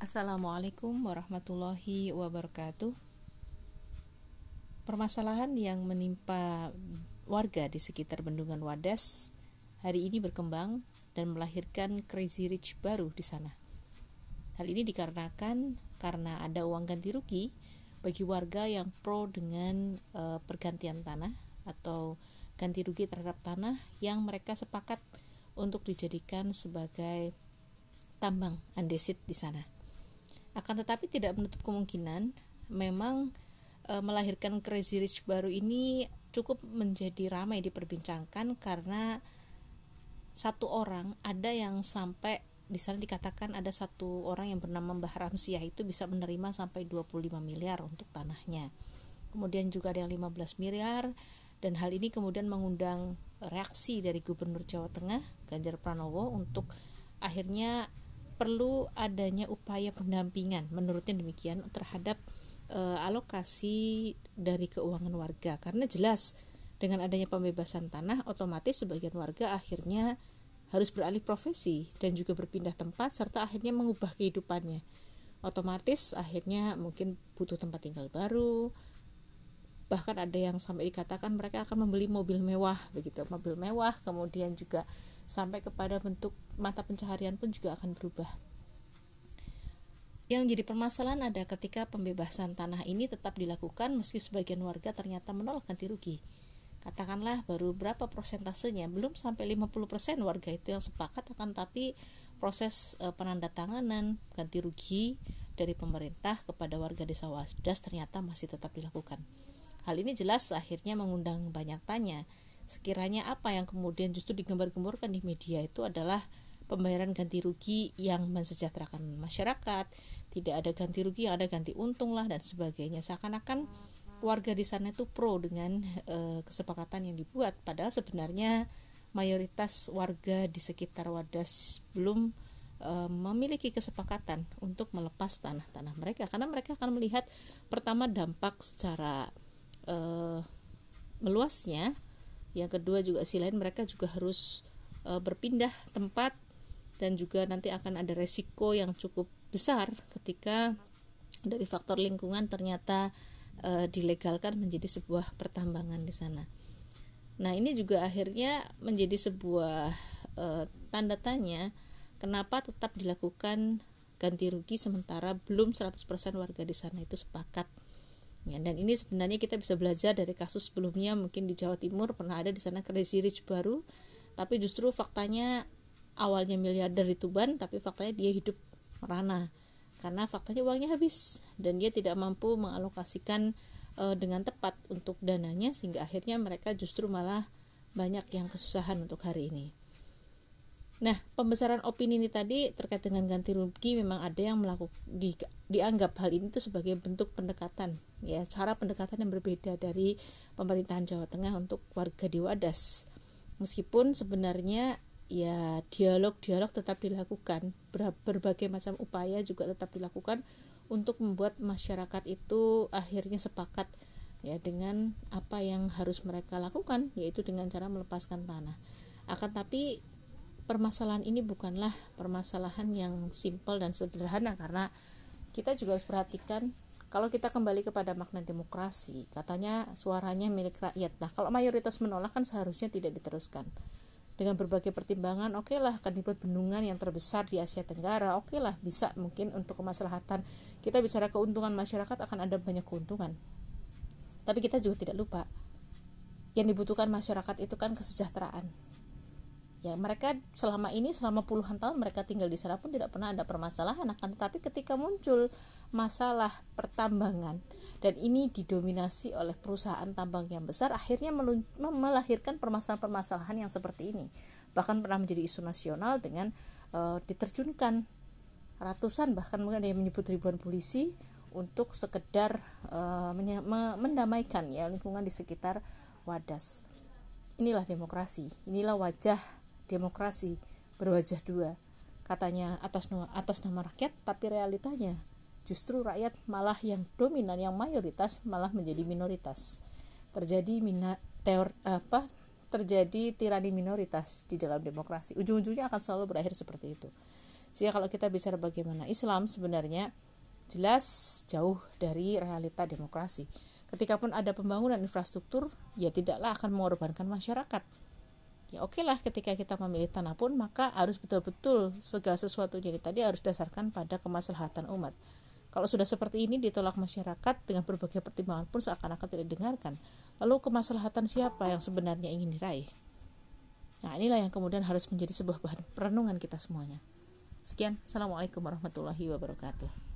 Assalamualaikum warahmatullahi wabarakatuh. Permasalahan yang menimpa warga di sekitar bendungan Wadas hari ini berkembang dan melahirkan crazy rich baru di sana. Hal ini dikarenakan karena ada uang ganti rugi bagi warga yang pro dengan e, pergantian tanah atau ganti rugi terhadap tanah yang mereka sepakat untuk dijadikan sebagai tambang andesit di sana. Akan tetapi tidak menutup kemungkinan memang e, melahirkan crazy rich baru ini cukup menjadi ramai diperbincangkan karena satu orang ada yang sampai di sana dikatakan ada satu orang yang bernama Mbah Ramsiah itu bisa menerima sampai 25 miliar untuk tanahnya. Kemudian juga ada yang 15 miliar dan hal ini kemudian mengundang reaksi dari Gubernur Jawa Tengah Ganjar Pranowo untuk akhirnya perlu adanya upaya pendampingan. Menurutnya demikian terhadap e, alokasi dari keuangan warga. Karena jelas dengan adanya pembebasan tanah otomatis sebagian warga akhirnya harus beralih profesi dan juga berpindah tempat serta akhirnya mengubah kehidupannya. Otomatis akhirnya mungkin butuh tempat tinggal baru. Bahkan ada yang sampai dikatakan mereka akan membeli mobil mewah begitu. Mobil mewah kemudian juga sampai kepada bentuk mata pencaharian pun juga akan berubah. Yang jadi permasalahan ada ketika pembebasan tanah ini tetap dilakukan meski sebagian warga ternyata menolak ganti rugi. Katakanlah baru berapa persentasenya, belum sampai 50% warga itu yang sepakat akan tapi proses e, penandatanganan ganti rugi dari pemerintah kepada warga desa Wasdas ternyata masih tetap dilakukan. Hal ini jelas akhirnya mengundang banyak tanya sekiranya apa yang kemudian justru digembar-gemborkan di media itu adalah pembayaran ganti rugi yang mensejahterakan masyarakat tidak ada ganti rugi yang ada ganti untung lah dan sebagainya. Seakan-akan warga di sana itu pro dengan e, kesepakatan yang dibuat. Padahal sebenarnya mayoritas warga di sekitar Wadas belum e, memiliki kesepakatan untuk melepas tanah-tanah mereka. Karena mereka akan melihat pertama dampak secara e, meluasnya yang kedua juga si lain mereka juga harus e, berpindah tempat dan juga nanti akan ada resiko yang cukup besar ketika dari faktor lingkungan ternyata e, dilegalkan menjadi sebuah pertambangan di sana. Nah, ini juga akhirnya menjadi sebuah e, tanda tanya kenapa tetap dilakukan ganti rugi sementara belum 100% warga di sana itu sepakat Ya, dan ini sebenarnya kita bisa belajar dari kasus sebelumnya mungkin di Jawa Timur pernah ada di sana crazy rich baru tapi justru faktanya awalnya miliarder di Tuban tapi faktanya dia hidup merana karena faktanya uangnya habis dan dia tidak mampu mengalokasikan e, dengan tepat untuk dananya sehingga akhirnya mereka justru malah banyak yang kesusahan untuk hari ini. Nah, pembesaran opini ini tadi terkait dengan ganti rugi memang ada yang melakukan di, dianggap hal ini itu sebagai bentuk pendekatan, ya cara pendekatan yang berbeda dari pemerintahan Jawa Tengah untuk warga di Wadas. Meskipun sebenarnya ya dialog-dialog tetap dilakukan, ber, berbagai macam upaya juga tetap dilakukan untuk membuat masyarakat itu akhirnya sepakat ya dengan apa yang harus mereka lakukan yaitu dengan cara melepaskan tanah. Akan tapi permasalahan ini bukanlah permasalahan yang simpel dan sederhana karena kita juga harus perhatikan kalau kita kembali kepada makna demokrasi katanya suaranya milik rakyat. Nah kalau mayoritas menolak kan seharusnya tidak diteruskan. Dengan berbagai pertimbangan oke okay lah akan dibuat bendungan yang terbesar di Asia Tenggara oke okay lah bisa mungkin untuk kemaslahatan. Kita bicara keuntungan masyarakat akan ada banyak keuntungan. Tapi kita juga tidak lupa yang dibutuhkan masyarakat itu kan kesejahteraan ya mereka selama ini selama puluhan tahun mereka tinggal di sana pun tidak pernah ada permasalahan akan tetapi ketika muncul masalah pertambangan dan ini didominasi oleh perusahaan tambang yang besar akhirnya melahirkan permasalahan-permasalahan yang seperti ini. Bahkan pernah menjadi isu nasional dengan uh, diterjunkan ratusan bahkan mungkin ada yang menyebut ribuan polisi untuk sekedar uh, mendamaikan ya lingkungan di sekitar Wadas. Inilah demokrasi inilah wajah demokrasi berwajah dua katanya atas atas nama rakyat tapi realitanya justru rakyat malah yang dominan yang mayoritas malah menjadi minoritas terjadi mina, teor apa terjadi tirani minoritas di dalam demokrasi ujung-ujungnya akan selalu berakhir seperti itu Sehingga kalau kita bicara bagaimana Islam sebenarnya jelas jauh dari realita demokrasi. Ketika pun ada pembangunan infrastruktur, ya tidaklah akan mengorbankan masyarakat. Ya oke lah ketika kita memilih tanah pun maka harus betul-betul segala sesuatunya tadi harus dasarkan pada kemaslahatan umat. Kalau sudah seperti ini ditolak masyarakat dengan berbagai pertimbangan pun seakan-akan tidak didengarkan. Lalu kemaslahatan siapa yang sebenarnya ingin diraih? Nah inilah yang kemudian harus menjadi sebuah bahan perenungan kita semuanya. Sekian, Assalamualaikum warahmatullahi wabarakatuh.